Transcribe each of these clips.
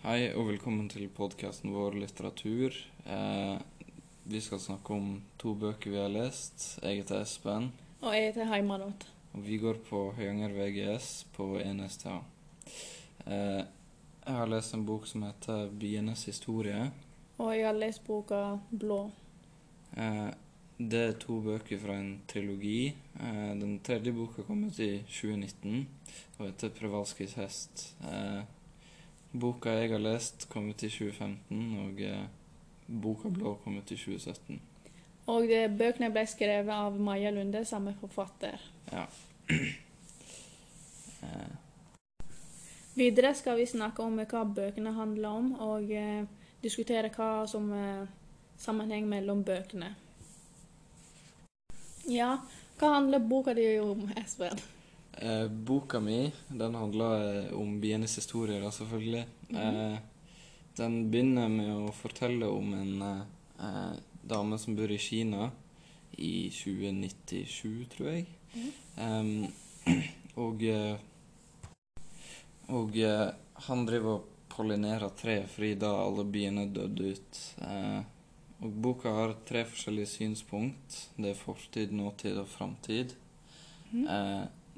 Hei og velkommen til podkasten vår Litteratur. Eh, vi skal snakke om to bøker vi har lest. Jeg heter Espen, Og jeg heter Heimanot. og vi går på Høyanger VGS på NSTA. Eh, jeg har lest en bok som heter 'Bienes historie'. Og jeg har lest boka 'Blå'. Eh, det er to bøker fra en trilogi. Eh, den tredje boka kom ut i 2019 og heter 'Prevalskis hest'. Eh, boka jeg har lest, kom ut i 2015, og eh, boka 'Blå' kom ut i 2017. Og det, bøkene ble skrevet av Maja Lunde, samme forfatter. Ja. eh, Videre skal vi snakke om hva bøkene handler om, og eh, diskutere hva som er sammenheng mellom bøkene. Ja, hva handler boka di om, Espen? Eh, boka mi den handler eh, om bienes historie, da, selvfølgelig. eh, den begynner med å fortelle om en eh, eh, dame som bor i Kina i 2097, tror jeg. Em, og og han driver og pollinerer tre fordi da alle biene døde ut. Eh, og boka har tre forskjellige synspunkt. Det er fortid, nåtid og framtid. Mhm.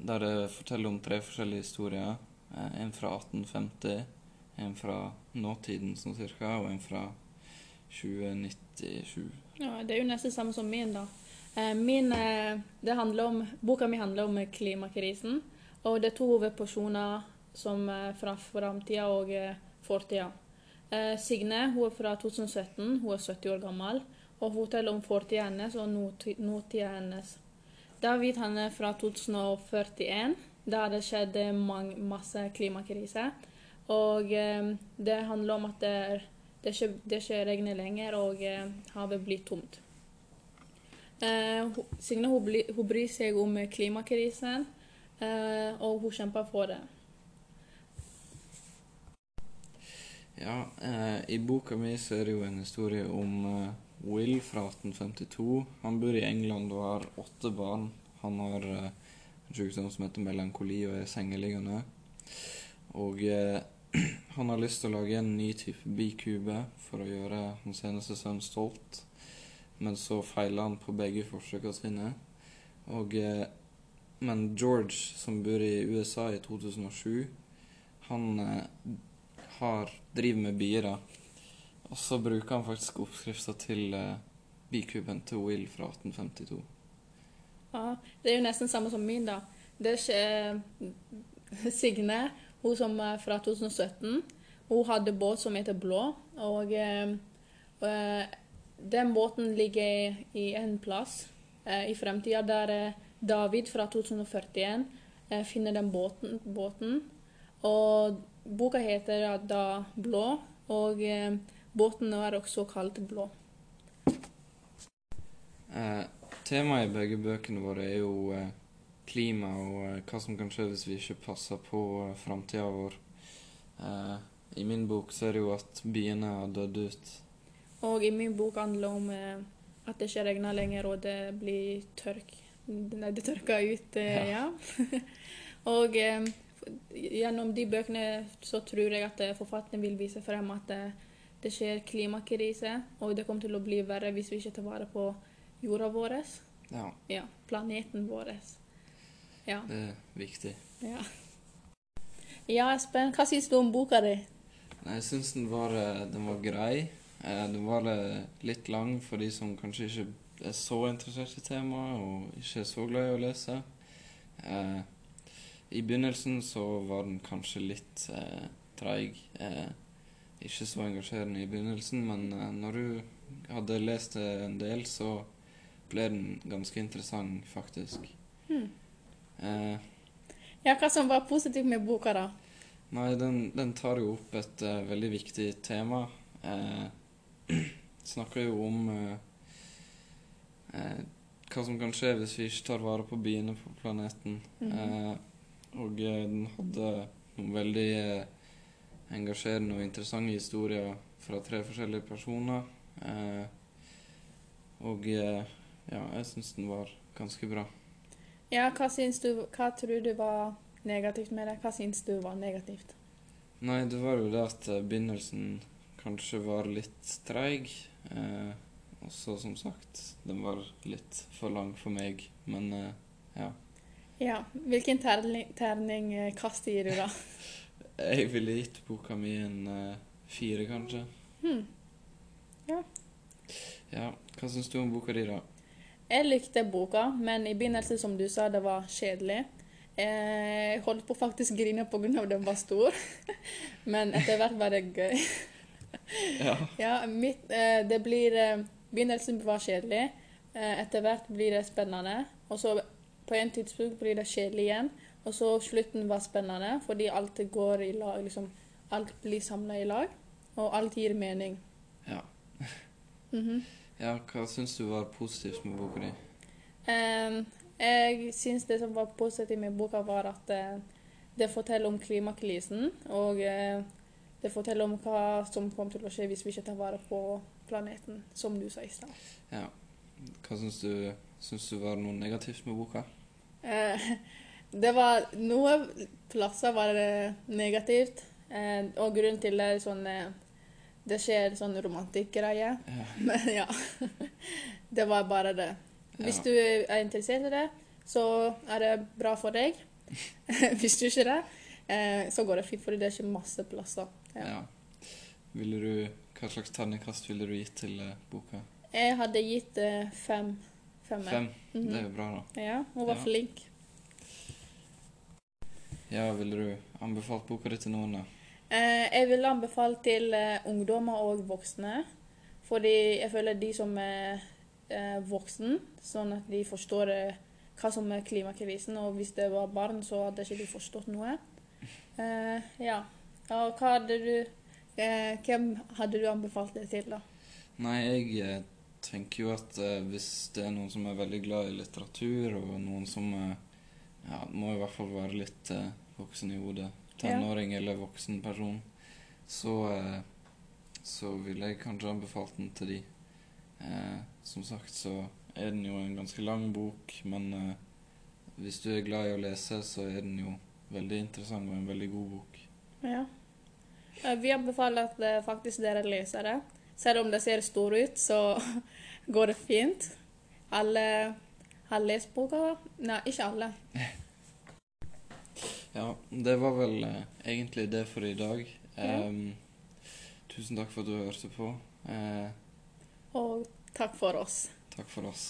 Der det forteller om tre forskjellige historier. Eh, en fra 1850, en fra nåtiden sånn cirka, og en fra 2097. Ja, det er jo nesten samme som min, da. Eh, Min, eh, det handler om, boka mi handler om klimakrisen, og det er to hovedpersoner som fra framtida og fortida. Signe hun er fra 2017, hun er 70 år gammel, og hun forteller om fortida hennes og nåti- nåtida hennes. David han er fra 2041, Da det skjedde mange, masse klimakrise. Og eh, det handler om at det, er- det ikke, det ikke regner lenger, og eh, havet blir tomt. Eh, Signe hun, hun bryr seg om klimakrisen, eh, og hun kjemper for det. Ja, eh, i boka mi så er det jo en historie om eh, Will fra 1852. Han bor i England og har åtte barn. Han har uh, en sykdom som heter melankoli og er sengeliggende. Og uh, han har lyst til å lage en ny type bikube for å gjøre hans eneste sønn stolt. Men så feiler han på begge forsøkene sine. Og, uh, men George, som bor i USA i 2007, han har, driver med bier, da. Og så bruker han faktisk oppskrifta til eh, bikuben til Will fra 1852. Ja, det er jo nesten samme som min, da. Det er ikke Signe, hun som er fra 2017, hun hadde båt som heter Blå, og eh, eh, den båten ligger i en plass eh, i fremtida der eh, David fra 2041 eh, finner den båten, båten. Og boka heter da Blå, og båten er også kalt Blå. Eh, temaet i begge bøkene våre er jo eh, klima og eh, hva som kan skje hvis vi ikke passer på eh, framtida vår. Eh, I min bok så er det jo at biene har dødd ut. Og i min bok handler det om eh, at det ikke regner lenger, og det blir tørk. Nei, det tørker ut, eh, ja. og eh, gjennom de bøkene så tror jeg at forfatteren vil vise frem at det skjer klimakrise, og det kommer til å bli verre hvis vi ikke tar vare på jorda vår. Ja, Ja, planeten vår. Ja. det er viktig. Ja, ja Espen, hva syns du om boka di? Nei, jeg syns den, var, eh, den var grei. Eh, Den var eh, litt lang for de som kanskje ikke er så interessert i temaet og ikke er så glad i å lese. I begynnelsen så var den kanskje litt eh, treig. Eh, ikke så engasjerende i begynnelsen, men uh, når du hadde lest det en del, så ble den ganske interessant, faktisk. Hmm. Uh, Ja, hva som var positivt med boka, da? Nei, den, den tar jo opp et uh, veldig viktig tema. Uh, snakker jo om eh, eh, hva som kan skje hvis vi ikke tar vare på biene på planeten. Mhm. eh, og eh, den hadde noen veldig eh, engasjerende og interessante historier fra tre forskjellige personer. Eh, og eh, ja, jeg syns den var ganske bra. Ja, hva syns du Hva tror du var negativt med det? Hva syns du var negativt? Nei, det var jo det at eh, begynnelsen kanskje var litt treig. Eh, og så, som sagt, den var litt for lang for meg. Men eh, ja. Ja. Hvilken terning, terning eh, kast gir du, da? Jeg ville gitt boka mi en eh, fire, kanskje. Hmm. Ja. Hva syns du om boka di, da? Jeg likte boka, men i begynnelsen, som du sa, det var kjedelig. Jeg holdt på å faktisk grine pga. den var stor, men etter hvert var det gøy. Ja. Ja, mitt, eh, det blir eh, Begynnelsen var kjedelig. Eh, etter hvert blir det spennende. Og så på en tidspunkt blir det kjedelig igjen. Og så slutten var spennende, fordi alt går i lag. liksom Alt blir samla i lag, og alt gir mening. Ja. Mhm. ja hva syns du var positivt med boka di? Um, jeg syns det som var positivt med boka, var at uh, det forteller om klimakrisen. Og uh, det forteller om hva som kommer til å skje hvis vi ikke tar vare på planeten, som du sa i stad. Ja. Hva syns du Syns du var noe negativt med boka? Eh, det var Noen plasser var det negativt, eh, og grunnen til det er sånn eh, Det skjer sånn romantikkgreie. Ja. Men ja. Det var bare det. Hvis Ja. du er interessert i det, så er det bra for deg. Hvis du ikke er det, eh, så går det fint, fordi det er ikke masse plasser. Ja. Ja. Ville du, hva slags terningkast ville du gitt til eh, boka? Jeg hadde gitt eh, fem. Femmer. Fem. Mhm. Det er jo bra, da. Ja, hun var Ja. flink. Ja, ville du anbefalt boka di til noen, da? Eh, jeg vil anbefale til eh, ungdommer og voksne. Fordi jeg føler de som er eh, voksen, sånn at de forstår eh, hva som er klimakrisen. Og hvis det var barn, så hadde ikke de forstått noe. Eh, ja. Og hva hadde du eh, Hvem hadde du anbefalt det til, da? Nei, jeg eh, tenker jo at eh, hvis det er noen som er veldig glad i litteratur, og noen som eh, ja, må i hvert fall være litt eh, voksen i hodet, tenåring eller voksen person, så, eh, så ville jeg kanskje anbefalt den til de. Eh, som sagt så er den jo en ganske lang bok, men eh, hvis du er glad i å lese, så er den jo veldig interessant og en veldig god bok. Ja. Vi anbefaler at faktisk dere leser det. Selv om det ser store ut, så går det fint. Alle har lest boka. Nei, ikke alle. Ja, det var vel eh, egentlig det for i dag. Ja. Tusen takk for at du hørte på. Eh, Og takk for oss. takk for oss.